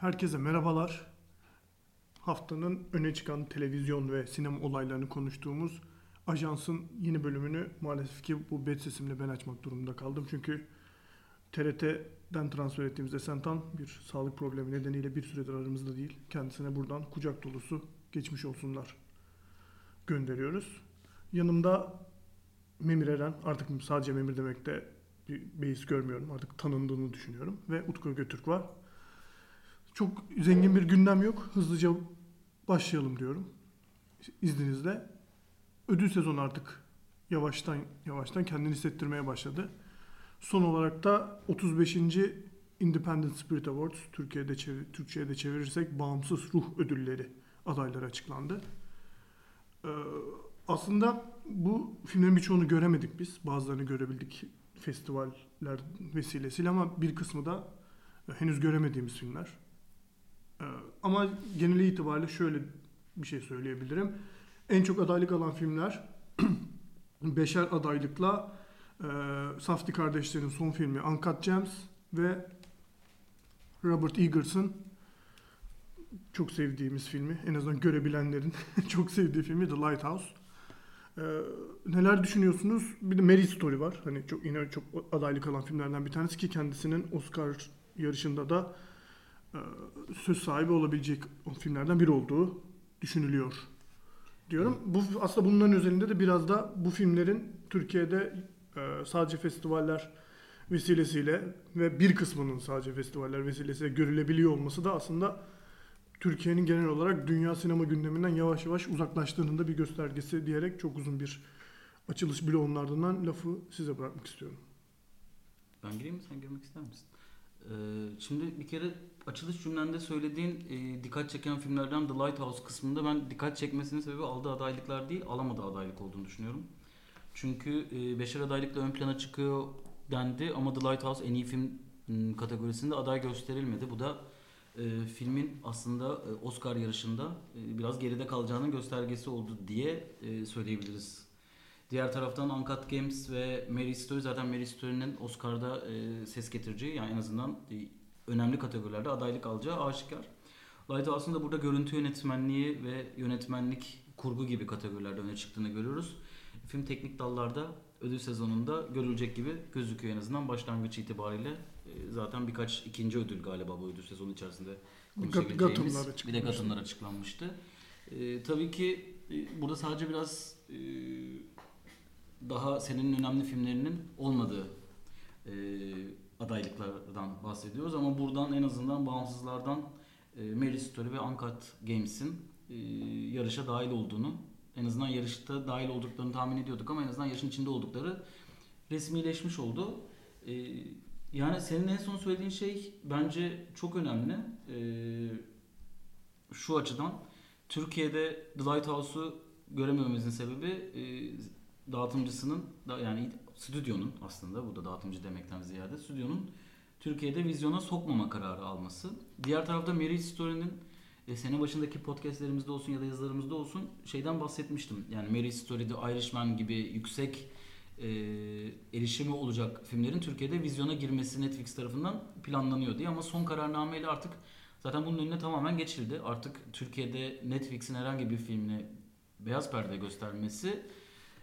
Herkese merhabalar. Haftanın öne çıkan televizyon ve sinema olaylarını konuştuğumuz Ajans'ın yeni bölümünü maalesef ki bu bet sesimle ben açmak durumunda kaldım. Çünkü TRT'den transfer ettiğimiz Esentan bir sağlık problemi nedeniyle bir süredir aramızda değil. Kendisine buradan kucak dolusu geçmiş olsunlar gönderiyoruz. Yanımda Memir Eren, artık sadece Memir demekte bir beis görmüyorum. Artık tanındığını düşünüyorum. Ve Utku Götürk var. Çok zengin bir gündem yok. Hızlıca başlayalım diyorum. İzninizle. Ödül sezonu artık yavaştan yavaştan kendini hissettirmeye başladı. Son olarak da 35. Independent Spirit Awards Türkiye'de çevir, Türkçe'ye de çevirirsek bağımsız ruh ödülleri adayları açıklandı. Ee, aslında bu filmlerin birçoğunu göremedik biz. Bazılarını görebildik festivaller vesilesiyle ama bir kısmı da henüz göremediğimiz filmler. Ee, ama geneli itibariyle şöyle bir şey söyleyebilirim. En çok adaylık alan filmler beşer adaylıkla e, Safdie kardeşlerin son filmi Uncut Gems ve Robert Eagers'ın çok sevdiğimiz filmi, en azından görebilenlerin çok sevdiği filmi The Lighthouse. Ee, neler düşünüyorsunuz? Bir de Mary Story var. Hani çok yine çok adaylık alan filmlerden bir tanesi ki kendisinin Oscar yarışında da söz sahibi olabilecek filmlerden biri olduğu düşünülüyor diyorum. Bu aslında bunların özelinde de biraz da bu filmlerin Türkiye'de e, sadece festivaller vesilesiyle ve bir kısmının sadece festivaller vesilesiyle görülebiliyor olması da aslında Türkiye'nin genel olarak dünya sinema gündeminden yavaş yavaş uzaklaştığının da bir göstergesi diyerek çok uzun bir açılış bloğunun ardından lafı size bırakmak istiyorum. Ben gireyim mi? Sen girmek ister misin? Ee, şimdi bir kere açılış cümlende söylediğin e, dikkat çeken filmlerden The Lighthouse kısmında ben dikkat çekmesinin sebebi aldığı adaylıklar değil, alamadığı adaylık olduğunu düşünüyorum. Çünkü e, beşer adaylıkla ön plana çıkıyor dendi ama The Lighthouse en iyi film kategorisinde aday gösterilmedi. Bu da e, filmin aslında Oscar yarışında biraz geride kalacağının göstergesi oldu diye söyleyebiliriz. Diğer taraftan Uncut Games ve Mary Story zaten Mary Story'nin Oscar'da e, ses getireceği yani en azından e, önemli kategorilerde adaylık alacağı aşikar. Lighthouse'un da burada görüntü yönetmenliği ve yönetmenlik kurgu gibi kategorilerde öne çıktığını görüyoruz. Film teknik dallarda ödül sezonunda görülecek gibi gözüküyor en azından başlangıç itibariyle. E, zaten birkaç ikinci ödül galiba bu ödül sezonu içerisinde konuşabileceğimiz. Bir de Gatımlar açıklanmıştı. E, tabii ki e, burada sadece biraz e, daha senin önemli filmlerinin olmadığı e, adaylıklardan bahsediyoruz ama buradan en azından bağımsızlardan e, Mary Story ve Uncut Games'in e, yarışa dahil olduğunu en azından yarışta dahil olduklarını tahmin ediyorduk ama en azından yarışın içinde oldukları resmileşmiş oldu. E, yani senin en son söylediğin şey bence çok önemli. E, şu açıdan Türkiye'de The Lighthouse'u göremememizin sebebi e, dağıtımcısının da yani stüdyonun aslında burada dağıtımcı demekten ziyade stüdyonun Türkiye'de vizyona sokmama kararı alması. Diğer tarafta Mary Story'nin e, sene başındaki podcastlerimizde olsun ya da yazılarımızda olsun şeyden bahsetmiştim. Yani Mary Story'de Irishman gibi yüksek e, erişimi olacak filmlerin Türkiye'de vizyona girmesi Netflix tarafından planlanıyor diye ama son kararnameyle artık zaten bunun önüne tamamen geçildi. Artık Türkiye'de Netflix'in herhangi bir filmini beyaz perde göstermesi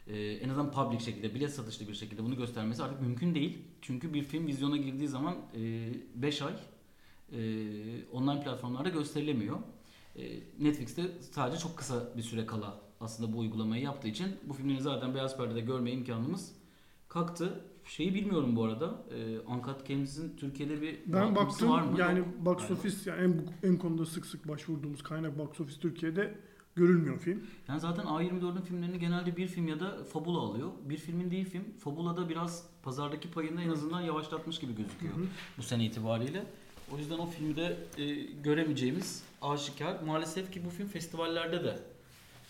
e, en azından public şekilde, bilet satışlı bir şekilde bunu göstermesi artık mümkün değil. Çünkü bir film vizyona girdiği zaman 5 e, ay e, online platformlarda gösterilemiyor. E, Netflix'te sadece çok kısa bir süre kala aslında bu uygulamayı yaptığı için bu filmleri zaten beyaz perdede görme imkanımız kalktı. Şeyi bilmiyorum bu arada. E, Uncut Games'in Türkiye'de bir ben baktım var mı? yani Yok. box office yani en, en konuda sık sık başvurduğumuz kaynak box office Türkiye'de görülmüyor film. Yani zaten A24'ün filmlerini genelde bir film ya da Fabula alıyor. Bir filmin değil film. Fabula'da biraz pazardaki payını en azından yavaşlatmış gibi gözüküyor Hı hı. bu sene itibariyle. O yüzden o filmde e, göremeyeceğimiz aşikar. Maalesef ki bu film festivallerde de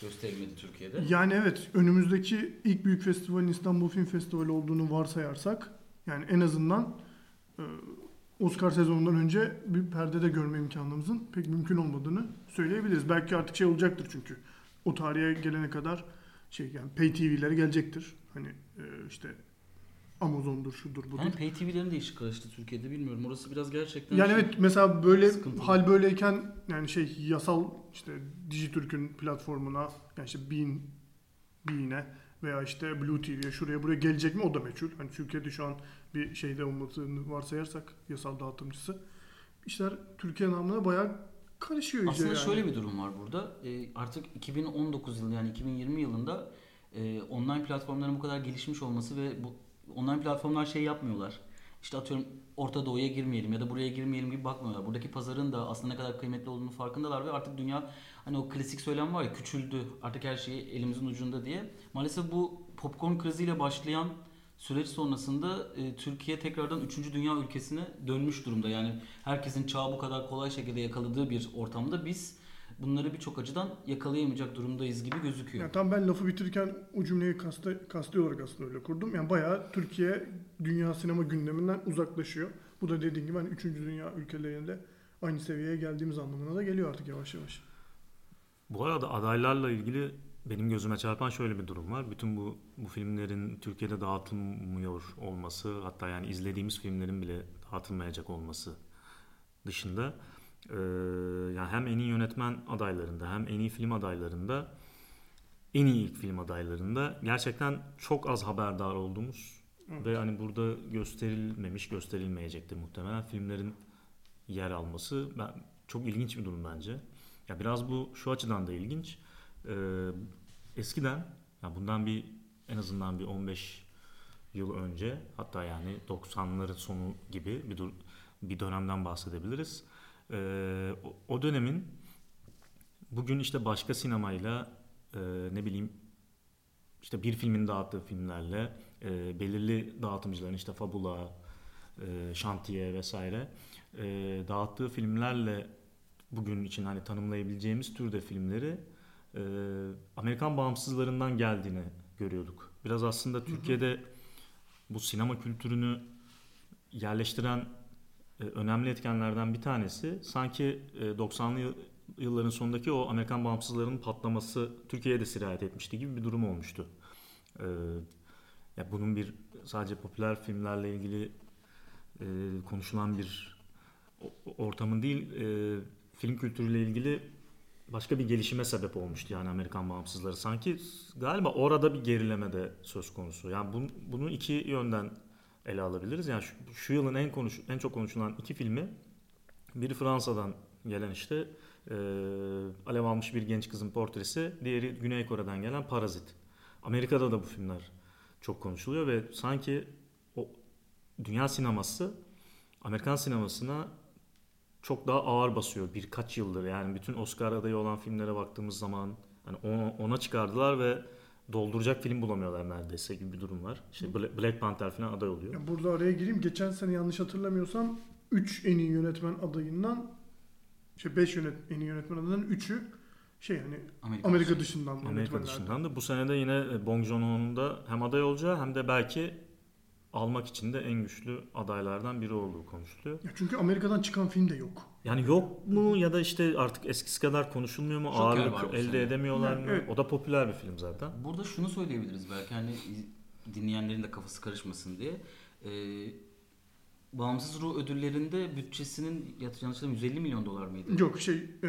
gösterilmedi Türkiye'de. Yani evet önümüzdeki ilk büyük festivalin İstanbul Film Festivali olduğunu varsayarsak yani en azından e, Oscar sezonundan önce bir perdede görme imkanımızın pek mümkün olmadığını söyleyebiliriz. Belki artık şey olacaktır çünkü o tarihe gelene kadar şey yani pay TV'lere gelecektir. Hani e, işte Amazon'dur, şudur, budur. Yani Pay TV'lerin de işi karıştı Türkiye'de bilmiyorum. Orası biraz gerçekten Yani şey- evet mesela böyle Sıkıntılı. hal böyleyken yani şey yasal işte Dijitürk'ün platformuna yani işte Bean, Bean'e veya işte Blue TV'ye şuraya buraya gelecek mi o da meçhul. Hani Türkiye'de şu an bir şeyde olmadığını varsayarsak yasal dağıtımcısı işler Türkiye namına bayağı karışıyor Aslında yani. şöyle bir durum var burada. Ee, artık 2019 yılı yani 2020 yılında e, online platformların bu kadar gelişmiş olması ve bu online platformlar şey yapmıyorlar. İşte atıyorum Orta Doğu'ya girmeyelim ya da buraya girmeyelim gibi bakmıyorlar. Buradaki pazarın da aslında ne kadar kıymetli olduğunu farkındalar ve artık dünya hani o klasik söylem var ya küçüldü artık her şey elimizin ucunda diye. Maalesef bu popcorn kriziyle başlayan süreç sonrasında e, Türkiye tekrardan 3. dünya ülkesine dönmüş durumda. Yani herkesin çağı bu kadar kolay şekilde yakaladığı bir ortamda biz bunları birçok açıdan yakalayamayacak durumdayız gibi gözüküyor. Yani tam ben lafı bitirirken o cümleyi kasta, kasti olarak aslında öyle kurdum. Yani bayağı Türkiye dünya sinema gündeminden uzaklaşıyor. Bu da dediğim gibi hani 3. dünya ülkelerinde aynı seviyeye geldiğimiz anlamına da geliyor artık yavaş yavaş. Bu arada adaylarla ilgili benim gözüme çarpan şöyle bir durum var. Bütün bu bu filmlerin Türkiye'de dağıtılmıyor olması, hatta yani izlediğimiz filmlerin bile dağıtılmayacak olması dışında e, yani hem en iyi yönetmen adaylarında hem en iyi film adaylarında en iyi ilk film adaylarında gerçekten çok az haberdar olduğumuz Evet. ve hani burada gösterilmemiş, gösterilmeyecektir muhtemelen filmlerin yer alması ben çok ilginç bir durum bence. Ya biraz bu şu açıdan da ilginç. Ee, eskiden ya bundan bir en azından bir 15 yıl önce hatta yani 90'ların sonu gibi bir dur- bir dönemden bahsedebiliriz. Ee, o, dönemin bugün işte başka sinemayla e, ne bileyim işte bir filmin dağıttığı filmlerle e, belirli dağıtımcıların işte Fabula, e, Şantiye vesaire e, dağıttığı filmlerle bugün için hani tanımlayabileceğimiz türde filmleri e, Amerikan bağımsızlarından geldiğini görüyorduk. Biraz aslında Türkiye'de bu sinema kültürünü yerleştiren önemli etkenlerden bir tanesi sanki e, 90'lı yıl- yılların sonundaki o Amerikan bağımsızlarının patlaması Türkiye'ye de sirayet etmişti gibi bir durum olmuştu. E, ya bunun bir sadece popüler filmlerle ilgili e, konuşulan bir ortamın değil e, film kültürüyle ilgili başka bir gelişime sebep olmuştu yani Amerikan bağımsızları. Sanki galiba orada bir gerileme de söz konusu. Yani bunu, bunu iki yönden ele alabiliriz. Yani şu, şu yılın en konuş en çok konuşulan iki filmi biri Fransa'dan gelen işte e, alev almış bir genç kızın portresi, diğeri Güney Kore'den gelen Parazit. Amerika'da da bu filmler çok konuşuluyor ve sanki o dünya sineması Amerikan sinemasına çok daha ağır basıyor birkaç yıldır. Yani bütün Oscar adayı olan filmlere baktığımız zaman hani ona, ona çıkardılar ve dolduracak film bulamıyorlar neredeyse gibi bir durum var. İşte Bla- Black Panther falan aday oluyor. Ya burada araya gireyim. Geçen sene yanlış hatırlamıyorsam 3 en iyi yönetmen adayından şey 5 yönet, en iyi yönetmen adayından 3'ü şey hani Amerika, Amerika dışından Amerika dışından da bu sene de yine Bong Joon-ho'nun da hem aday olacağı hem de belki almak için de en güçlü adaylardan biri olduğu konuşuluyor. Ya çünkü Amerika'dan çıkan film de yok. Yani yok mu ya da işte artık eskisi kadar konuşulmuyor mu? Joker Ağırlık elde sene. edemiyorlar Yani mı? evet. O da popüler bir film zaten. Burada şunu söyleyebiliriz belki hani dinleyenlerin de kafası karışmasın diye. Ee, Bağımsız Ruh ödüllerinde bütçesinin yanlış hatırlamıyorum 150 milyon dolar mıydı? Yok şey e,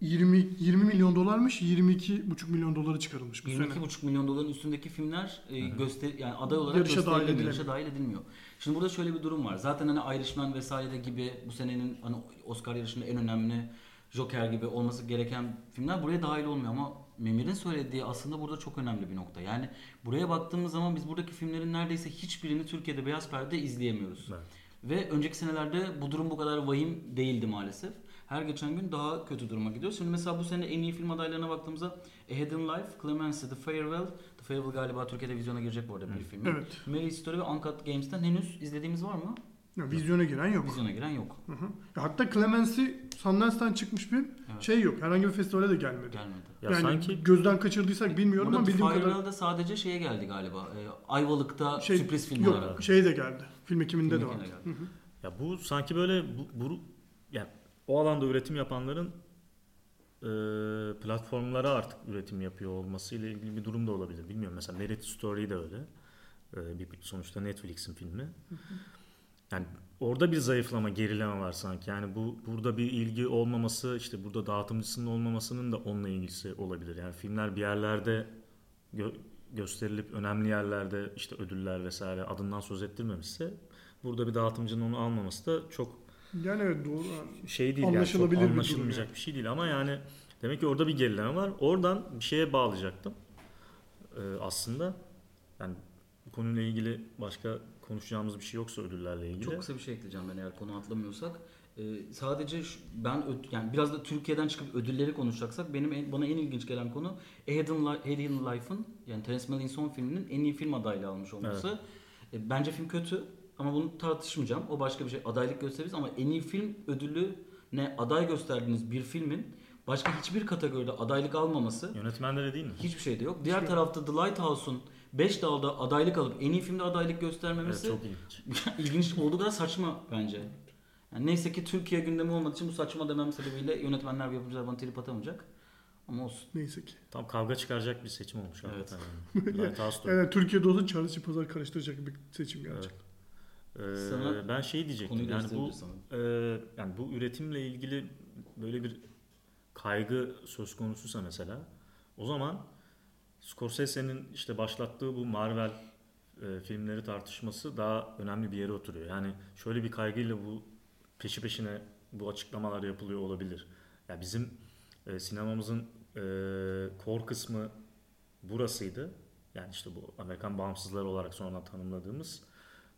20 20 milyon dolarmış 22,5 milyon doları çıkarılmış bu sene. 22,5 milyon doların üstündeki filmler e, göster yani aday olarak Yarışa dahil edilemiyor. yarışa dahil edilmiyor. Şimdi burada şöyle bir durum var. Zaten hani Irishman vesaire gibi bu senenin hani Oscar yarışında en önemli Joker gibi olması gereken filmler buraya dahil olmuyor ama Memir'in söylediği aslında burada çok önemli bir nokta. Yani buraya baktığımız zaman biz buradaki filmlerin neredeyse hiçbirini Türkiye'de beyaz perde izleyemiyoruz. Evet. Ve önceki senelerde bu durum bu kadar vahim değildi maalesef. Her geçen gün daha kötü duruma gidiyor. Şimdi mesela bu sene en iyi film adaylarına baktığımızda A Hidden Life, Clemency, The Farewell. The Farewell galiba Türkiye'de vizyona girecek bu arada bir film. Evet. Mary Story ve Uncut Games'ten henüz izlediğimiz var mı? Ya, vizyona giren yok. Vizyona giren yok. Hı hı. Ya hatta Clemency Sundance'tan çıkmış bir Evet. şey yok. Herhangi bir festivale de gelmedi. Gelmedi. Ya yani sanki gözden kaçırdıysak bilmiyorum Burada ama The bildiğim kadar Farewell'de sadece şeye geldi galiba. E, Ayvalık'ta şey sürpriz film yok olarak. şey de geldi. Film ekiminde Film de var. ekimine geldi. Hı hı. ya bu sanki böyle bu, bu o alanda üretim yapanların e, platformlara artık üretim yapıyor olması ile ilgili bir durum da olabilir. Bilmiyorum mesela Merit Story de öyle. Ee, bir sonuçta Netflix'in filmi. Yani orada bir zayıflama, gerileme var sanki. Yani bu burada bir ilgi olmaması, işte burada dağıtımcısının olmamasının da onunla ilgisi olabilir. Yani filmler bir yerlerde gö- gösterilip önemli yerlerde işte ödüller vesaire adından söz ettirmemişse burada bir dağıtımcının onu almaması da çok Yani evet doğru. şey değil yani çok Anlaşılabilir bir durum anlaşılmayacak yani. bir şey değil ama yani demek ki orada bir gerileme var. Oradan bir şeye bağlayacaktım ee, aslında. Yani bu konuyla ilgili başka konuşacağımız bir şey yoksa ödüllerle ilgili. Çok kısa bir şey ekleyeceğim ben eğer konu atlamıyorsak. Ee, sadece şu- ben öd- yani biraz da Türkiye'den çıkıp ödülleri konuşacaksak benim en, bana en ilginç gelen konu A Hidden, Li- Hidden Life'ın yani Terence Malick'in son filminin en iyi film adaylığı almış olması. E, bence film kötü ama bunu tartışmayacağım. O başka bir şey. Adaylık gösteririz ama en iyi film ödülü ne aday gösterdiğiniz bir filmin başka hiçbir kategoride adaylık almaması Yönetmenlere değil mi? hiçbir şeyde yok. Diğer tarafta The Lighthouse'un 5 dalda adaylık alıp en iyi filmde adaylık Evet, göstermemesi çok ilginç. ilginç olduğu kadar saçma bence. Yani neyse ki Türkiye gündemi olmadığı için bu saçma demem sebebiyle yönetmenler ve yapımcılar bana trip atamayacak. Ama olsun. Neyse ki. Tam kavga çıkaracak bir seçim olmuş Evet. yani. Da- Yani Türkiye'de olsa çarşı pazar karıştıracak bir seçim gerçekten. Ee, Sana ben şey diyecektim. Yani bu. Ee, yani bu üretimle ilgili böyle bir kaygı söz konusuysa mesela o zaman Scorsese'nin işte başlattığı bu Marvel e, filmleri tartışması daha önemli bir yere oturuyor. Yani şöyle bir kaygıyla bu peşi peşine bu açıklamalar yapılıyor olabilir. Ya bizim e, sinemamızın e, core kısmı burasıydı. Yani işte bu Amerikan bağımsızları olarak sonradan tanımladığımız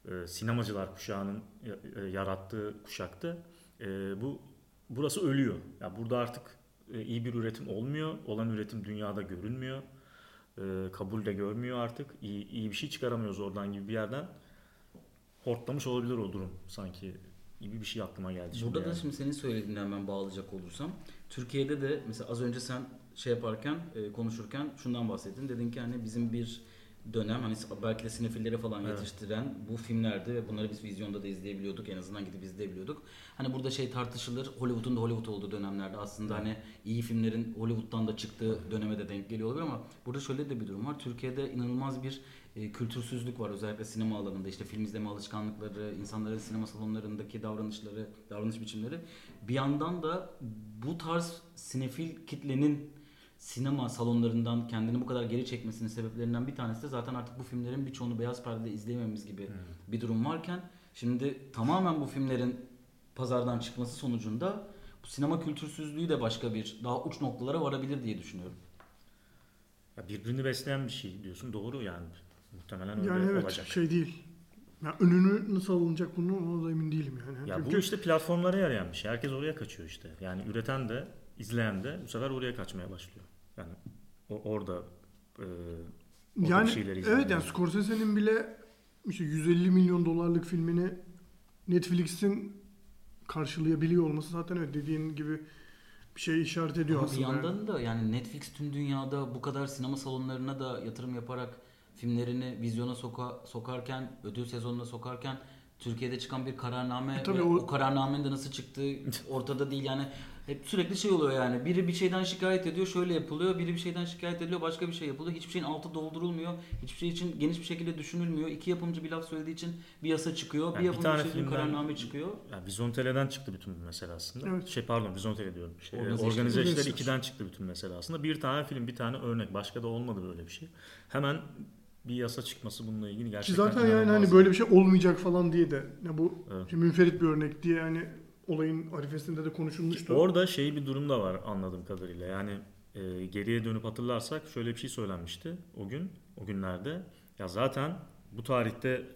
e, sinemacılar kuşağının e, yarattığı kuşaktı. E, bu burası ölüyor. Ya burada artık e, iyi bir üretim olmuyor. Olan üretim dünyada görünmüyor. E, kabul de görmüyor artık. İyi, iyi bir şey çıkaramıyoruz oradan gibi bir yerden. Hortlamış olabilir o durum sanki gibi bir şey aklıma geldi şimdi. Burada da yani. şimdi senin söylediğinden ben bağlayacak olursam Türkiye'de de mesela az önce sen şey yaparken konuşurken şundan bahsettin. Dedin ki hani bizim bir dönem hani belki de sinefillere falan Evet. yetiştiren bu filmlerdi ve bunları biz vizyonda da izleyebiliyorduk. En azından gidip izleyebiliyorduk. Hani burada şey tartışılır. Hollywood'un da Hollywood olduğu dönemlerde aslında hani iyi filmlerin Hollywood'dan da çıktığı döneme de denk geliyor olabilir ama burada şöyle de bir durum var. Türkiye'de inanılmaz bir e, kültürsüzlük var özellikle sinema alanında işte film izleme alışkanlıkları, insanların sinema salonlarındaki davranışları, davranış biçimleri. Bir yandan da bu tarz sinefil kitlenin sinema salonlarından kendini bu kadar geri çekmesinin sebeplerinden bir tanesi de zaten artık bu filmlerin birçoğunu beyaz perdede izleyememiz gibi bir durum varken şimdi tamamen bu filmlerin pazardan çıkması sonucunda bu sinema kültürsüzlüğü de başka bir daha uç noktalara varabilir diye düşünüyorum. Ya birbirini besleyen bir şey diyorsun. Doğru yani. Muhtemelen öyle Yani evet olacak. şey değil. Ya önünü nasıl alınacak bunu ona da emin değilim yani. Ya Çünkü bu işte platformlara yarayan bir şey. Herkes oraya kaçıyor işte. Yani üreten de, izleyen de bu sefer oraya kaçmaya başlıyor. Yani o, orada e, orada yani bir şeyleri izleyen evet yani. Scorsese'nin bile işte 150 milyon dolarlık filmini Netflix'in karşılayabiliyor olması zaten evet dediğin gibi bir şey işaret ediyor Ama bir aslında. yani. yandan da yani Netflix tüm dünyada bu kadar sinema salonlarına da yatırım yaparak filmlerini vizyona soka, sokarken, ödül sezonuna sokarken Türkiye'de çıkan bir kararname E tabii ve o- o... kararnamenin de nasıl çıktığı ortada değil yani hep sürekli şey oluyor yani biri bir şeyden şikayet ediyor şöyle yapılıyor biri bir şeyden şikayet ediliyor başka bir şey yapılıyor hiçbir şeyin altı doldurulmuyor hiçbir şey için geniş bir şekilde düşünülmüyor iki yapımcı bir laf söylediği için bir yasa çıkıyor Yani bir bir yapımcı tane bir şey için filmden- kararname çıkıyor Yani Vizontele'den çıktı bütün mesele aslında. Evet. Şey pardon Vizontele diyorum. Şey, Organize organize, işler. işler Organize 2'den çıktı bütün mesele aslında. Bir tane film, bir tane örnek. Başka da olmadı böyle bir şey. Hemen bir yasa çıkması bununla ilgili Ki gerçekten zaten yani hani böyle bir şey olmayacak falan diye de ya bu Evet. şimdi münferit bir örnek diye hani olayın arifesinde de konuşulmuştu. Orada şey bir durum da var anladığım kadarıyla. Yani e, geriye dönüp hatırlarsak şöyle bir şey söylenmişti o gün, o günlerde. Ya zaten bu tarihte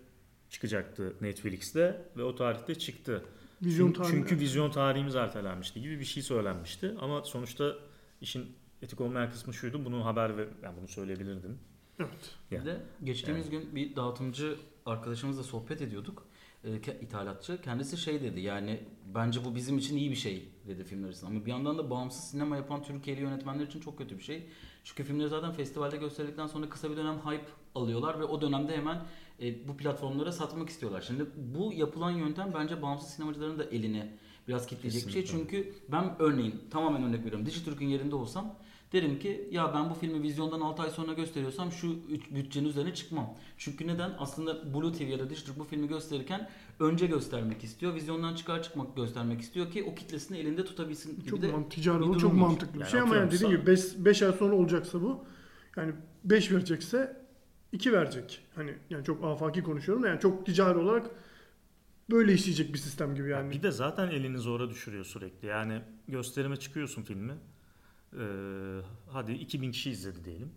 çıkacaktı Netflix'te ve o tarihte çıktı. Vizyon çünkü, tarihi- çünkü vizyon tarihimiz ertelenmişti gibi bir şey söylenmişti. Ama sonuçta işin etik olmayan kısmı şuydu. Bunu haber ve yani bunu söyleyebilirdim. Evet. Bir Yani. de geçtiğimiz gün bir dağıtımcı arkadaşımızla sohbet ediyorduk. Ke- ithalatçı. Kendisi şey dedi yani bence bu bizim için iyi bir şey dedi filmler arasında. Ama bir yandan da bağımsız sinema yapan Türkiye'li yönetmenler için çok kötü bir şey. Çünkü filmleri zaten festivalde gösterildikten sonra kısa bir dönem hype alıyorlar ve o dönemde hemen e, bu platformlara satmak istiyorlar. Şimdi bu yapılan yöntem bence bağımsız sinemacıların da elini biraz kitleyecek bir şey. Çünkü ben örneğin tamamen örnek veriyorum. Dijitürk'ün yerinde olsam derim ki ya ben bu filmi vizyondan 6 ay sonra gösteriyorsam şu bütçenin üzerine çıkmam. Çünkü neden? Aslında Blue TV ya da Dijitürk bu filmi gösterirken önce göstermek istiyor. Vizyondan çıkar çıkmak göstermek istiyor ki o kitlesini elinde tutabilsin gibi Çok de man- ticari bir çok var. mantıklı bir Yani şey ama yani dediğim gibi 5 ay sonra olacaksa bu yani 5 verecekse 2 verecek. Hani yani çok afaki konuşuyorum da yani çok ticari olarak böyle işleyecek bir sistem gibi Ya yani. Bir de zaten elini zora düşürüyor sürekli. Yani gösterime çıkıyorsun filmi. Ee, hadi 2000 kişi izledi diyelim.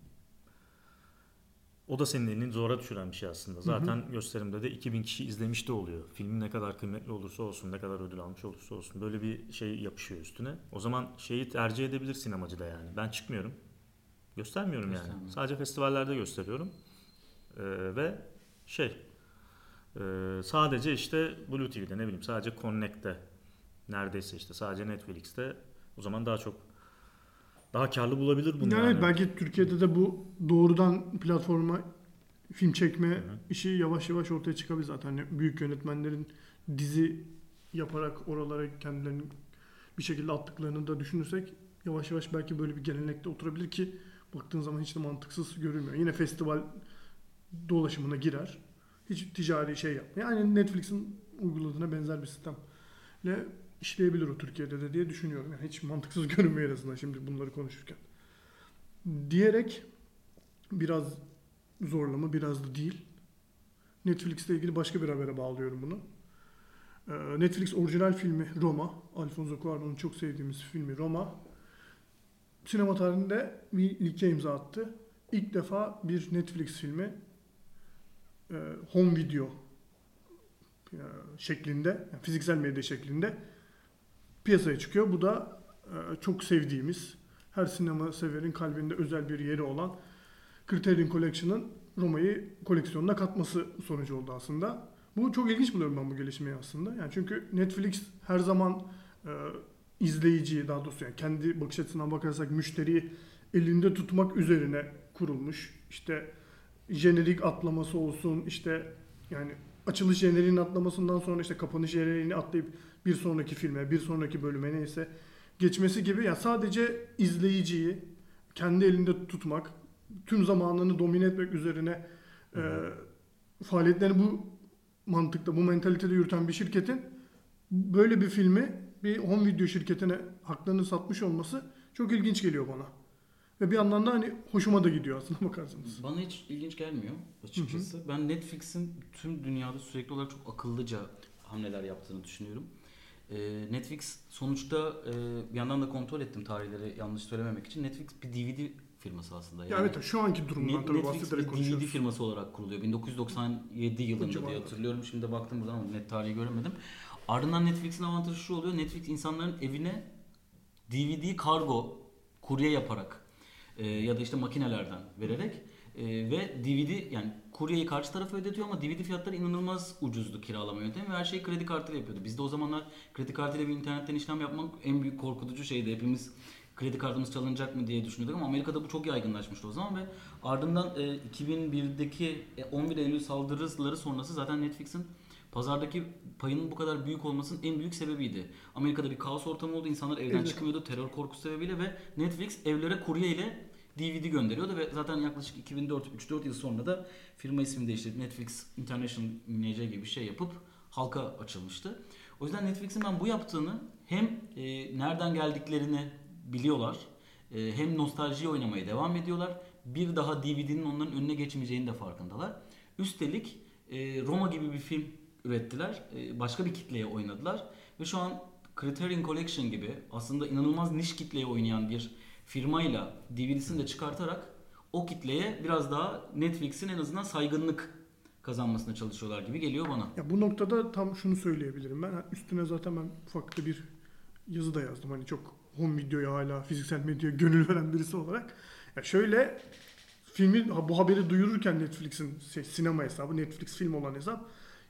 O da senin elini zora düşüren bir şey aslında. Zaten gösterimde de 2000 kişi izlemiş de oluyor. Filmin ne kadar kıymetli olursa olsun, ne kadar ödül almış olursa olsun böyle bir şey yapışıyor üstüne. O zaman şeyi tercih edebilir sinemacı da yani. Ben çıkmıyorum. Göstermiyorum yani. Sadece festivallerde gösteriyorum. Ee, ve şey e, sadece işte Blue TV'de ne bileyim sadece Connect'te neredeyse işte sadece Netflix'te o zaman daha çok daha karlı bulabilir bunu Yani, yani. belki Türkiye'de de bu doğrudan platforma film çekme hı. işi yavaş yavaş ortaya çıkabilir zaten. Hani büyük yönetmenlerin dizi yaparak oralara kendilerini bir şekilde attıklarını da düşünürsek yavaş yavaş belki böyle bir gelenekte oturabilir ki baktığın zaman hiç de mantıksız görünmüyor. Yine festival dolaşımına girer. Hiç ticari şey yapmıyor. Yani Netflix'in uyguladığına benzer bir sistemle işleyebilir o Türkiye'de de diye düşünüyorum. Yani hiç mantıksız görünmüyor en azından şimdi bunları konuşurken. Diyerek biraz zorlama biraz da değil. Netflix'le ilgili başka bir habere bağlıyorum bunu. Ee, Netflix orijinal filmi Roma, Alfonso Cuarón'un çok sevdiğimiz filmi Roma, sinema tarihinde bir ilke imza attı. İlk defa bir Netflix filmi e, home video e, şeklinde, fiziksel medya şeklinde piyasaya çıkıyor. Bu da e, çok sevdiğimiz, her sinema severin kalbinde özel bir yeri olan Criterion Collection'ın Roma'yı koleksiyonuna katması sonucu oldu aslında. Bu çok ilginç buluyorum ben bu gelişmeyi aslında. Yani çünkü Netflix her zaman e, izleyiciyi daha doğrusu yani kendi bakış açısından bakarsak müşteriyi elinde tutmak üzerine kurulmuş. İşte jenerik atlaması olsun işte yani açılış jeneriğinin atlamasından sonra işte kapanış jeneriğini atlayıp bir sonraki filme, bir sonraki bölüme neyse geçmesi gibi yani sadece izleyiciyi kendi elinde tutmak, tüm zamanını domine etmek üzerine e, faaliyetlerini bu mantıkta, bu mentalitede yürüten bir şirketin böyle bir filmi bir home video şirketine haklarını satmış olması çok ilginç geliyor bana. Ve bir yandan da hani hoşuma da gidiyor aslında bakarsanız. Bana hiç ilginç gelmiyor açıkçası. Ben Netflix'in tüm dünyada sürekli olarak çok akıllıca hamleler yaptığını düşünüyorum. Ee, Netflix sonuçta e, bir yandan da kontrol ettim tarihleri yanlış söylememek için. Netflix bir DVD firması aslında. Ya evet şu anki durumdan tabii Netflix bir DVD firması olarak kuruluyor. 1997 yılında civarda. diye hatırlıyorum. Şimdi baktım buradan ama net tarihi göremedim. Ardından Netflix'in avantajı şu oluyor. Netflix insanların evine DVD kargo kurye yaparak e, ya da işte makinelerden vererek e, ve DVD yani kuryeyi karşı tarafa ödetiyor ama DVD fiyatları inanılmaz ucuzdu kiralama yöntemi ve her şeyi kredi kartıyla yapıyordu. Bizde o zamanlar kredi kartıyla bir internetten işlem yapmak en büyük korkutucu şeydi. Hepimiz kredi kartımız çalınacak mı diye düşünüyorduk ama Amerika'da bu çok yaygınlaşmıştı o zaman ve ardından e, 2001'deki e, 11 Eylül saldırıları sonrası zaten Netflix'in pazardaki payının bu kadar büyük olmasının en büyük sebebiydi. Amerika'da bir kaos ortamı oldu. İnsanlar evden Evet. çıkmıyordu terör korkusu sebebiyle ve Netflix evlere kurye ile DVD gönderiyordu ve zaten yaklaşık 2004 3-4 yıl sonra da firma ismini değiştirip Netflix International NC gibi bir şey yapıp halka açılmıştı. O yüzden Netflix'in ben bu yaptığını hem e, nereden geldiklerini biliyorlar e, hem nostaljiye oynamaya devam ediyorlar. Bir daha DVD'nin onların önüne geçmeyeceğini de farkındalar. Üstelik e, Roma gibi bir film ürettiler. E, başka bir kitleye oynadılar. Ve şu an Criterion Collection gibi aslında inanılmaz niş kitleye oynayan bir firmayla DVD'sini de çıkartarak o kitleye biraz daha Netflix'in en azından saygınlık kazanmasına çalışıyorlar gibi geliyor bana. Ya bu noktada tam şunu söyleyebilirim ben. Üstüne zaten ben ufak da bir yazı da yazdım. Hani çok home videoya hala fiziksel medyaya gönül veren birisi olarak. Ya şöyle filmin ha, bu haberi duyururken Netflix'in şey, sinema hesabı, Netflix film olan hesap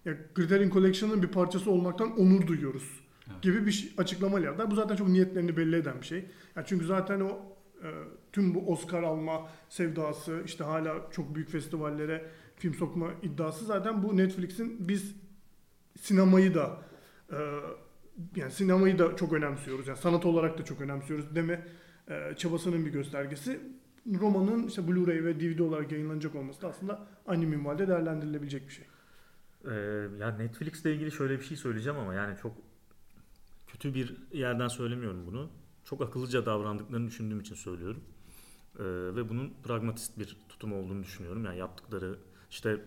ya Criterion Collection'ın bir parçası olmaktan onur duyuyoruz Evet. gibi bir şey- açıklama yaptılar. Bu zaten çok niyetlerini belli eden bir şey. Ya çünkü zaten o e, tüm bu Oscar alma sevdası işte hala çok büyük festivallere film sokma iddiası zaten bu Netflix'in biz sinemayı da e, yani sinemayı da çok önemsiyoruz. Yani sanat olarak da çok önemsiyoruz deme e, çabasının bir göstergesi. Romanın işte Blu-ray ve DVD olarak yayınlanacak olması da aslında aynı minvalde değerlendirilebilecek bir şey. Ee, ya Netflix'le ilgili şöyle bir şey söyleyeceğim ama yani çok kötü bir yerden söylemiyorum bunu. Çok akıllıca davrandıklarını düşündüğüm için söylüyorum. Ee, ve bunun pragmatist bir tutum olduğunu düşünüyorum. Yani yaptıkları işte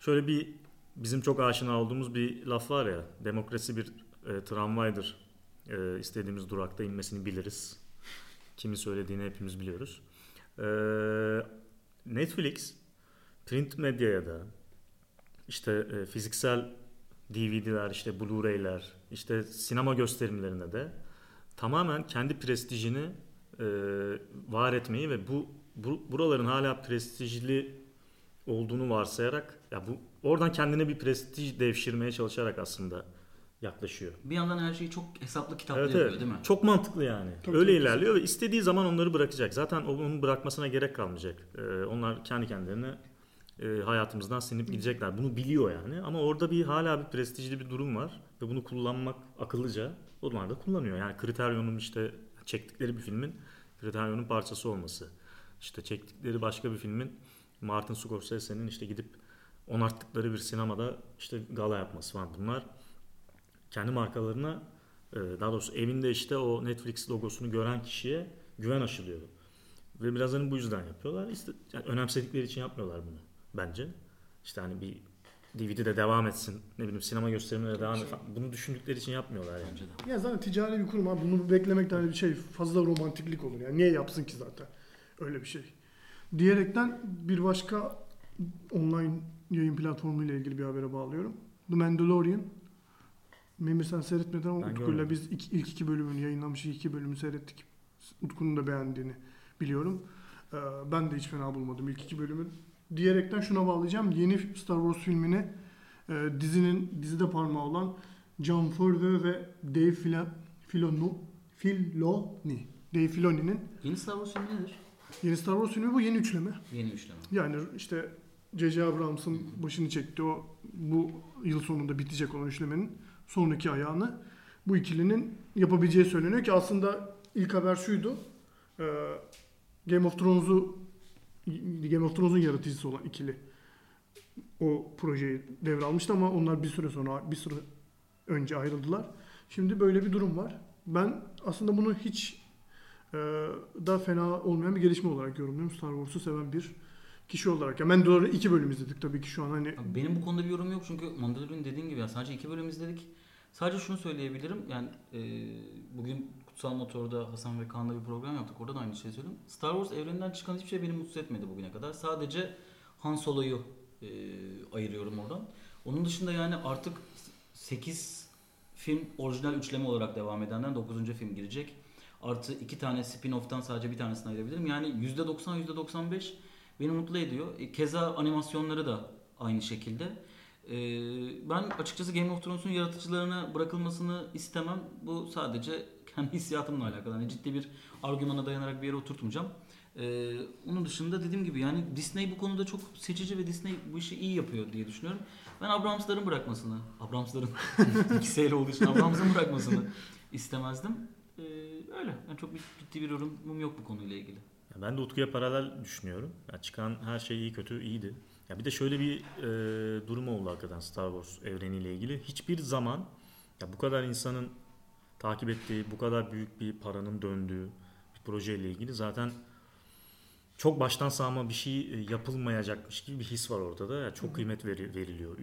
şöyle bir bizim çok aşina olduğumuz bir laf var ya demokrasi bir e, tramvaydır. E, istediğimiz durakta inmesini biliriz. Kimin söylediğini hepimiz biliyoruz. E, Netflix print medyaya da işte e, fiziksel DVD'ler, işte Blu-ray'ler, işte sinema gösterimlerine de tamamen kendi prestijini e, var etmeyi ve bu, bu buraların hala prestijli olduğunu varsayarak ya bu oradan kendine bir prestij devşirmeye çalışarak aslında yaklaşıyor. Bir yandan her şeyi çok hesaplı kitaplı Evet, yapıyor evet. değil mi? Çok mantıklı yani. Tabii, Öyle tabii. ilerliyor ve istediği zaman onları bırakacak. Zaten onun bırakmasına gerek kalmayacak. Ee, onlar kendi kendilerine e, hayatımızdan sinip gidecekler. Bunu biliyor yani. Ama orada bir hala bir prestijli bir durum var ve bunu kullanmak akıllıca. Onlar da kullanıyor. Yani kriteryonun işte çektikleri bir filmin kriteryonun parçası olması. İşte çektikleri başka bir filmin Martin Scorsese'nin işte gidip onarttıkları bir sinemada işte gala yapması falan. Bunlar kendi markalarına e, daha doğrusu evinde işte o Netflix logosunu gören kişiye güven aşılıyor. Ve biraz hani bu yüzden yapıyorlar. İşte yani önemsedikleri için yapmıyorlar bunu bence. İşte hani bir DVD'de devam etsin, ne bileyim sinema gösterimine de devam etsin. Bunu düşündükleri için yapmıyorlar yani. Bence de. Ya zaten ticari bir kurum abi bunu beklemekten hani bir şey fazla romantiklik olur yani niye yapsın ki zaten öyle bir şey. Diyerekten bir başka online yayın platformu ile ilgili bir habere bağlıyorum. The Mandalorian. Memir sen seyretmedin ama Utku'yla biz ilk, ilk iki bölümünü yayınlamış iki bölümü seyrettik. Utku'nun da beğendiğini biliyorum. Ee, ben de hiç fena bulmadım ilk iki bölümün. Diyerekten şuna bağlayacağım. Yeni Star Wars filmini e, dizinin dizide parmağı olan John Favreau ve Dave Fila- Filoni, Filoni, Dave Filoni'nin Yeni Star Wars filmi nedir? yeni Star Wars filmi bu yeni üçleme. Yeni üçleme. Yani işte J.J. Abrams'ın başını çekti o bu yıl sonunda bitecek olan üçlemenin sonraki ayağını bu ikilinin yapabileceği söyleniyor ki aslında ilk haber şuydu. Ee, Game of Thrones'u Game of Thrones'un yaratıcısı olan ikili o projeyi devralmıştı ama onlar bir süre sonra bir süre önce ayrıldılar. Şimdi böyle bir durum var. Ben aslında bunu hiç e, da fena olmayan bir gelişme olarak yorumluyorum. Star Wars'u seven bir kişi olarak. Ya doğru iki bölüm izledik tabii ki şu an hani Benim bu konuda bir yorum yok çünkü Mandalorian dediğin gibi ya sadece iki bölüm izledik. Sadece şunu söyleyebilirim yani e, bugün Kutsal Motor'da Hasan ve Kaan'la bir program yaptık orada da aynı şeyi söyledim. Star Wars evreninden çıkan hiçbir şey beni mutsuz etmedi bugüne kadar. Sadece Han Solo'yu e, ayırıyorum oradan. Onun dışında yani artık 8 film orijinal üçleme olarak devam edenden 9. film girecek. Artı iki tane spin-off'tan sadece bir tanesini ayırabilirim. Yani %90 %95 beni mutlu ediyor. E, Keza animasyonları da aynı şekilde. E, ben açıkçası Game of Thrones'un yaratıcılarına bırakılmasını istemem. Bu sadece kendi hissiyatımla alakalı. Hani ciddi bir argümana dayanarak bir yere oturtmayacağım. E, onun dışında dediğim gibi yani Disney bu konuda çok seçici ve Disney bu işi iyi yapıyor diye düşünüyorum. Ben Abrams'ların bırakmasını, Abrams'ların ikisiyle olduğu için Abrams'ın bırakmasını istemezdim. E, öyle. Yani çok bir, ciddi bir yorumum yok bu konuyla ilgili. Ya ben de Utku'ya paralel düşünüyorum. Ya çıkan her şey iyi kötü iyiydi. Ya bir de şöyle bir e, durum oldu hakikaten Star Wars evreniyle ilgili. Hiçbir zaman ya bu kadar insanın takip ettiği, bu kadar büyük bir paranın döndüğü bir projeyle ilgili zaten çok baştan sağma bir şey e, yapılmayacakmış gibi bir his var ortada. Ya çok kıymet veri- veriliyor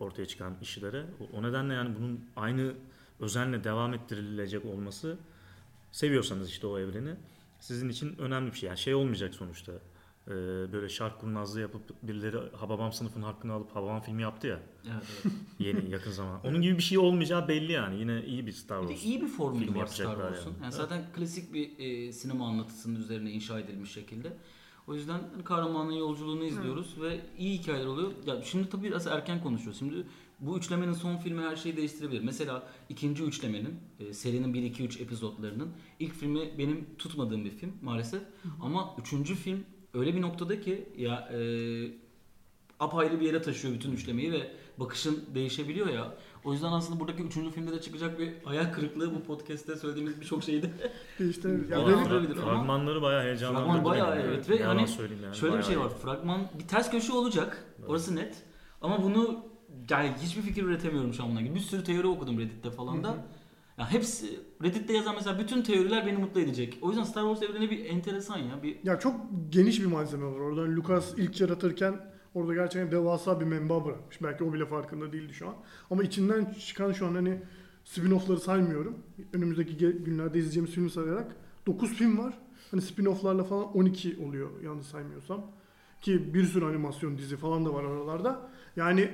ortaya çıkan işlere. O, o nedenle yani bunun aynı özenle devam ettirilecek olması seviyorsanız işte o evreni sizin için önemli bir şey. Yani şey olmayacak sonuçta. Ee, böyle şark kurnazlığı yapıp birileri Hababam sınıfının hakkını alıp Hababam filmi yaptı ya Evet, evet. yeni yakın zaman. Onun gibi bir şey olmayacağı belli yani. Yine iyi bir Star Bir de Wars. iyi bir formülü var Star yapacaklar Wars'un. Yani. yani. zaten klasik bir e, sinema anlatısının üzerine inşa edilmiş şekilde. O yüzden hani kahramanın yolculuğunu izliyoruz ve iyi hikayeler oluyor. Ya şimdi tabii biraz erken konuşuyoruz. Şimdi bu üçlemenin son filmi her şeyi değiştirebilir. Mesela ikinci üçlemenin, e, serinin 1-2-3 epizodlarının ilk filmi benim tutmadığım bir film maalesef. Ama üçüncü film öyle bir noktada ki ya e, apayrı bir yere taşıyor bütün üçlemeyi ve bakışın değişebiliyor ya. O yüzden aslında buradaki üçüncü filmde de çıkacak bir hayal kırıklığı bu podcast'te söylediğimiz birçok şeydi. İşte ya Ama- benim- Fragmanları bayağı heyecanlandırdı. Fragman bayağı evet ve yalan hani söyleyeyim yani. Şöyle bir şey var. Fragman bir ters köşe olacak. Orası net. Ama bunu yani hiçbir fikir üretemiyorum şu an ilgili. Bir sürü teori okudum Reddit'te falan da. Ya hepsi Reddit'te yazan mesela bütün teoriler beni mutlu edecek. O yüzden Star Wars evreni bir enteresan ya. Bir Ya çok geniş bir malzeme var. Oradan Lucas ilk yaratırken orada gerçekten devasa bir menba bırakmış. Belki o bile farkında değildi şu an. Ama içinden çıkan şu an hani spin-off'ları saymıyorum. Önümüzdeki günlerde izleyeceğimiz filmi sayarak 9 film var. Hani spin-off'larla falan 12 oluyor yanlış saymıyorsam. Ki bir sürü animasyon dizi falan da var aralarda. Yani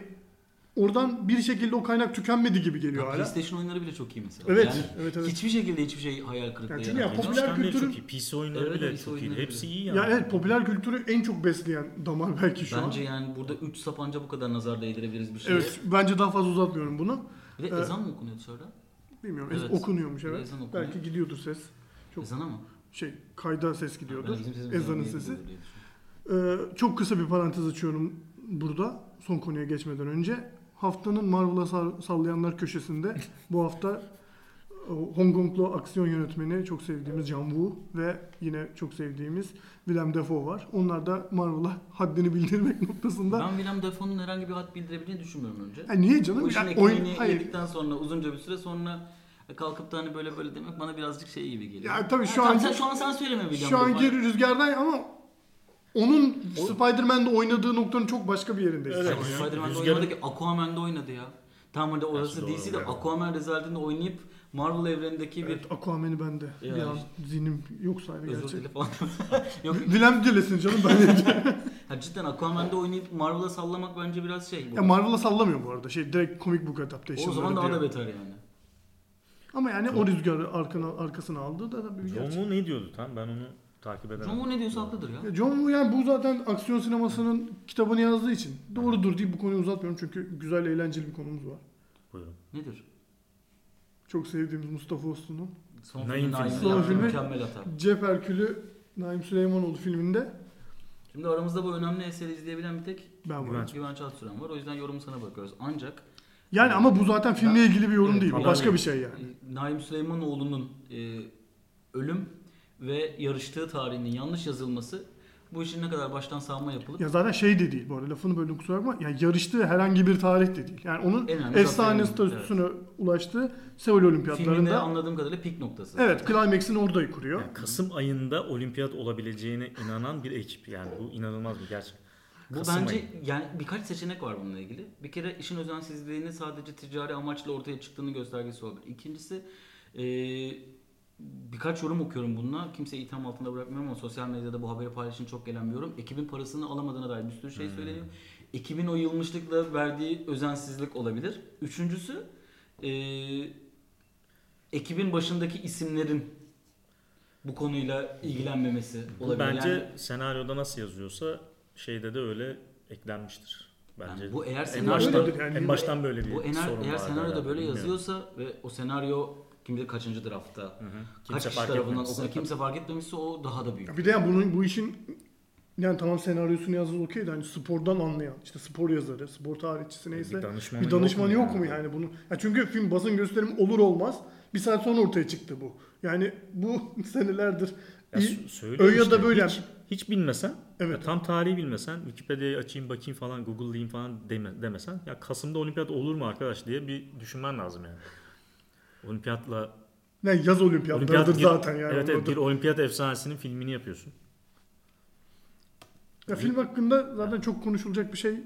oradan bir şekilde o kaynak tükenmedi gibi geliyor ya hala. PlayStation oyunları bile çok iyi mesela. Evet, Yani evet, evet. hiçbir şekilde hiçbir şey hayal kırıklığı Yani çünkü ya yaratmayacak. popüler kültürün- çok iyi. PC oyunları Evet, bile PC çok iyi. oyunları Hepsi iyi Ya yani. evet popüler kültürü en çok besleyen damar belki şu an. Bence yani burada 3 sapanca bu kadar nazar değdirebiliriz bir şeye. Evet bence daha fazla uzatmıyorum bunu. De Evet. ezan mı okunuyor dışarıda? Bilmiyorum Evet. okunuyormuş evet. ezan okunuyor. Belki gidiyordur ses. Çok- Ezan ama. Şey kayda ses gidiyordur. Ben bizim sesimiz Ezanın sesi. diye düşünüyorum. Ee, çok kısa bir parantez açıyorum burada son konuya geçmeden önce. Haftanın Marvel'a sallayanlar köşesinde bu hafta e, Hong Konglu aksiyon yönetmeni çok sevdiğimiz John Woo ve yine çok sevdiğimiz Willem Dafoe var. Onlar da Marvel'a haddini bildirmek noktasında. Ben Willem Dafoe'nun herhangi bir hat bildirebileceğini düşünmüyorum önce. Ya niye canım? Bu işin oyun- yedikten sonra uzunca bir süre sonra kalkıp da hani böyle böyle demek bana birazcık şey gibi geliyor. Ya tabii şu Ha, an- sen, şu an sen söyleme William Şu anki Dafoe. rüzgardan ama onun O- Spider-Man'de oynadığı noktanın çok başka bir yerindeyiz. Evet. şu an ya. Spider-Man'de Rüzgarın- oynadı ki Aquaman'de oynadı ya. Tamam hadi orası DC'de evet. Aquaman rezaltinde oynayıp Marvel evrenindeki bir Evet, Aquaman'i bende. Ya bir an işte. zihnim yok gerçi. dile falan. Yok Willem dilesin canım ben de. ha, cidden Aquaman'de oynayıp Marvel'a sallamak bence biraz şey. bu. ya Marvel'a sallamıyor bu arada. Şey direkt comic book adaptation. o zaman daha da beter yani. Ama yani o rüzgarı arkana, arkasına aldı da tabii bir John gerçek. Woo ne diyordu tam? Ben onu takip edemedim. John Woo ne diyorsa haklıdır ya. Ya John Woo yani bu zaten aksiyon sinemasının kitabını yazdığı için doğrudur deyip bu konuyu uzatmıyorum çünkü güzel eğlenceli bir konumuz var. Buyurun. Nedir? Çok sevdiğimiz Mustafa Uslu'nun Son Naim filmi Naim filmi. Son filmi- mükemmel hata. Cep Herkülü Naim Süleymanoğlu filminde Şimdi aramızda bu önemli eseri izleyebilen bir tek ben varım. Güvenç. Güvenç Altıran var. O yüzden yorumu sana bırakıyoruz. Ancak Yani ama bu zaten filmle ilgili bir yorum Evet, değil. Bu tamam. başka bir şey yani. e, Naim Süleymanoğlu'nun e, ölüm ve yarıştığı tarihinin yanlış yazılması bu işin ne kadar baştan savma yapılıp Ya zaten şey de değil bu arada lafını böldüm kusura bakma. Yani yarıştığı herhangi bir tarih de değil. Yani onun efsane statüsüne ulaştığı Seul filminde Olimpiyatlarında anladığım kadarıyla pik noktası. evet Climax'ini orada kuruyor. Yani Kasım ayında olimpiyat olabileceğine inanan bir ekip. Yani bu inanılmaz bir gerçek. Bu Kasım bence ayı. yani birkaç seçenek var bununla ilgili. Bir kere işin özensizliğini sadece ticari amaçla ortaya çıktığını göstergesi olabilir. İkincisi eee, birkaç yorum okuyorum bununla. Kimseyi itham altında bırakmıyorum ama sosyal medyada bu haberi paylaşın çok gelen bir yorum. Ekibin parasını alamadığına dair bir sürü şey Hmm. söyleniyor. Ekibin o yılmışlıkla verdiği özensizlik olabilir. Üçüncüsü eee, ekibin başındaki isimlerin bu konuyla ilgilenmemesi olabilir. bence Yani- senaryoda nasıl yazıyorsa şeyde de öyle eklenmiştir. Bence. Yani bu eğer en senaryo- baştan, yani. en baştan böyle bir Bu eğer, sorun eğer senaryoda böyle bilmiyorum. yazıyorsa ve o senaryo kim bilir kaçıncı draftta, Hı hı. kaç kişi fark tarafından etmemişse okunuyor, kimse fark etmemişse o daha da büyük. Ya Bir de yani bunun bu işin yani tamam senaryosunu yazdı okey de hani spordan anlayan işte spor yazarı, spor tarihçisi neyse Bir danışmanı bir danışmanı yok yok, mu yani? yani bunu? Ya çünkü film basın gösterimi olur olmaz bir saat sonra ortaya çıktı bu. Yani bu senelerdir Ya Öyle ya da işte, böyle Hiç, hiç bilmesen, Evet. ya tam tarihi bilmesen, Wikipedia'yı açayım bakayım falan, Google'layayım falan deme, demesen, ya Kasım'da olimpiyat olur mu arkadaş diye bir düşünmen lazım yani. Olimpiyatla, ne yaz olimpiyatlarıdır olimpiyat zaten yani. evet, evet bir olimpiyat efsanesinin filmini yapıyorsun. Ya film hakkında zaten çok konuşulacak bir şey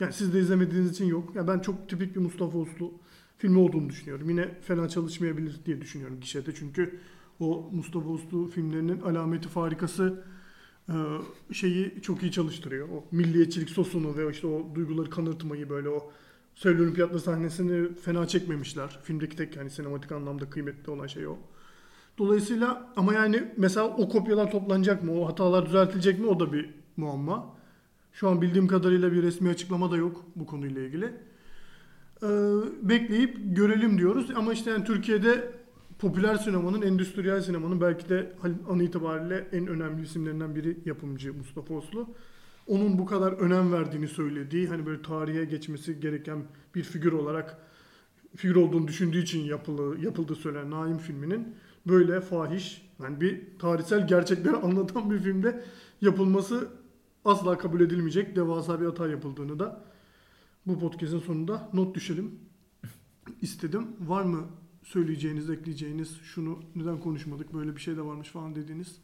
yani siz de izlemediğiniz için yok. Ya ben çok tipik bir Mustafa Uslu filmi olduğunu düşünüyorum. Yine fena çalışmayabilir diye düşünüyorum gişede. Çünkü o Mustafa Uslu filmlerinin alameti farikası e, şeyi çok iyi çalıştırıyor. O milliyetçilik sosunu ve işte o duyguları kanırtmayı böyle o Seul Olimpiyatları sahnesini fena çekmemişler. Filmdeki tek yani sinematik anlamda kıymetli olan şey o. Dolayısıyla ama yani mesela o kopyalar toplanacak mı? O hatalar düzeltilecek mi? O da bir muamma. Şu an bildiğim kadarıyla bir resmi açıklama da yok bu konuyla ilgili. Ee, bekleyip görelim diyoruz. Ama işte yani Türkiye'de popüler sinemanın, endüstriyel sinemanın belki de an itibariyle en önemli isimlerinden biri yapımcı Mustafa Oslu. Onun bu kadar önem verdiğini söylediği hani böyle tarihe geçmesi gereken bir figür olarak figür olduğunu düşündüğü için yapılı, yapıldığı söylenen Naim filminin böyle fahiş yani bir tarihsel gerçekleri anlatan bir filmde yapılması asla kabul edilmeyecek devasa bir hata yapıldığını da bu podcast'in sonunda not düşelim istedim. Var mı söyleyeceğiniz, ekleyeceğiniz, şunu neden konuşmadık, böyle bir şey de varmış falan dediğiniz?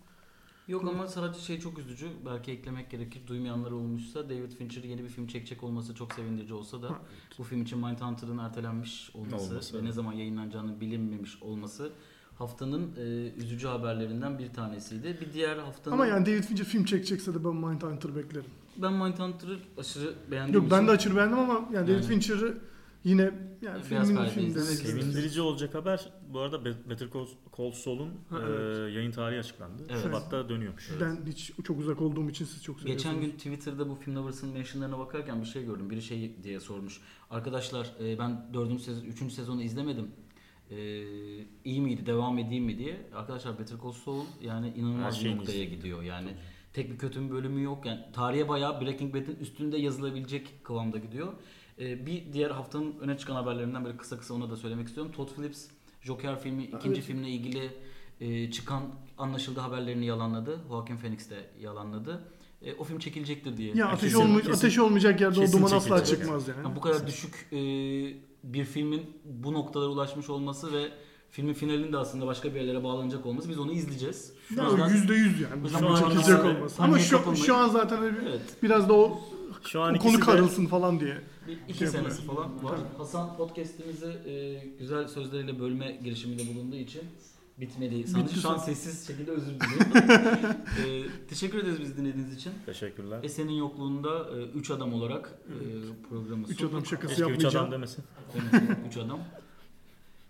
Yok ama sadece şey çok üzücü. Belki eklemek gerekir. Duymayanlar olmuşsa David Fincher yeni bir film çekecek olması çok sevindirici olsa da Ha, bu film için Mindhunter'ın ertelenmiş olması, Olması, ve evet. ne zaman yayınlanacağını bilinmemiş olması haftanın e, üzücü haberlerinden bir tanesiydi. Bir diğer haftanın Ama yani David Fincher film çekecekse de ben Mindhunter beklerim. ben Mindhunter'ı aşırı beğendiğim Yok ben için de aşırı beğendim ama yani David Yani. Fincher'ı yine yani Beyaz filmin izledim. Sevindirici olacak haber bu arada Be- Better Call Saul'un Ha, e, evet. yayın tarihi açıklandı. Evet. Şubat'ta dönüyormuş. Ben hiç çok uzak olduğum için siz çok seviyorsunuz. Geçen gün Twitter'da bu Film Lovers'ın mentionlarına bakarken bir şey gördüm. Biri şey diye sormuş. Arkadaşlar e, ben 4. sezon, 3. sezonu izlemedim. E, iyi miydi, devam edeyim mi diye. Arkadaşlar Better Call Saul yani inanılmaz bir noktaya iyisi. gidiyor. Yani tek bir kötü bir bölümü yok. Yani tarihe bayağı Breaking Bad'in üstünde yazılabilecek kıvamda gidiyor. E, bir diğer haftanın öne çıkan haberlerinden böyle kısa kısa ona da söylemek istiyorum. Todd Phillips Joker filmi ikinci Evet. filmle ilgili e, çıkan anlaşıldı haberlerini yalanladı. Joaquin Phoenix de yalanladı. E, o film çekilecektir diye. Ya ateş, kesin- olma- kesin- ateş olmayacak yerde o duman asla çıkmaz yani. Yani bu kadar düşük e, bir filmin bu noktalara ulaşmış olması ve filmin finalinin de aslında başka bir yerlere bağlanacak olması biz onu izleyeceğiz. Şu Ya yüzde yüz yani. O Şu zaman çekilecek olması. Ama şu, şu an zaten bir- Evet. biraz da o, Şu o an konu karılsın falan diye. Bir iki Şey senesi falan var. Hasan podcast'imizi e, güzel sözleriyle bölme girişiminde bulunduğu için bitmedi. Sanırım Bitti şu an sessiz şekilde özür diliyorum. e, teşekkür ederiz bizi dinlediğiniz için. Teşekkürler. Esen'in yokluğunda 3 adam olarak e, programı Üç adam şakası Keşke üç yapmayacağım. adam demesin. Demek ki üç adam.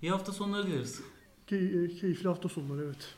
İyi hafta sonları dileriz. Key- keyifli hafta sonları evet.